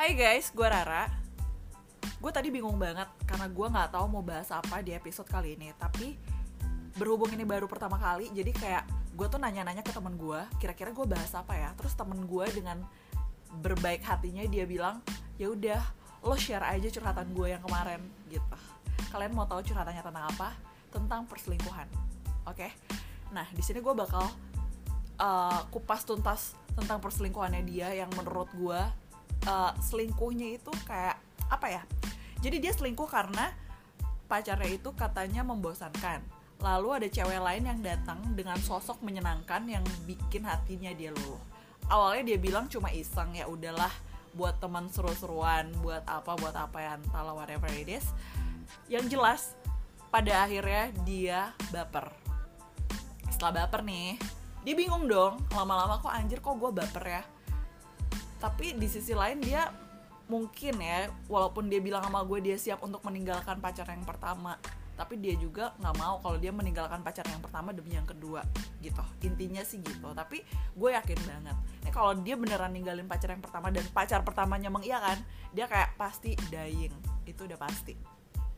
Hey guys, gue Rara. Gue tadi bingung banget karena gue nggak tahu mau bahas apa di episode kali ini. Tapi berhubung ini baru pertama kali, jadi kayak gue tuh nanya-nanya ke temen gue, kira-kira gue bahas apa ya? Terus temen gue dengan berbaik hatinya dia bilang, ya udah, lo share aja curhatan gue yang kemarin gitu. Kalian mau tahu curhatannya tentang apa? Tentang perselingkuhan. Oke. Nah, di sini gue bakal uh, kupas tuntas tentang perselingkuhannya dia yang menurut gue uh, selingkuhnya itu kayak apa ya? Jadi dia selingkuh karena pacarnya itu katanya membosankan. Lalu ada cewek lain yang datang dengan sosok menyenangkan yang bikin hatinya dia luluh. Awalnya dia bilang cuma iseng ya udahlah buat teman seru-seruan, buat apa buat apa ya entahlah whatever it is. Yang jelas pada akhirnya dia baper. Setelah baper nih, dia bingung dong lama-lama kok anjir kok gue baper ya tapi di sisi lain dia mungkin ya walaupun dia bilang sama gue dia siap untuk meninggalkan pacar yang pertama tapi dia juga nggak mau kalau dia meninggalkan pacar yang pertama demi yang kedua gitu. Intinya sih gitu tapi gue yakin banget. Nih kalau dia beneran ninggalin pacar yang pertama dan pacar pertamanya mengiyakan dia kayak pasti dying itu udah pasti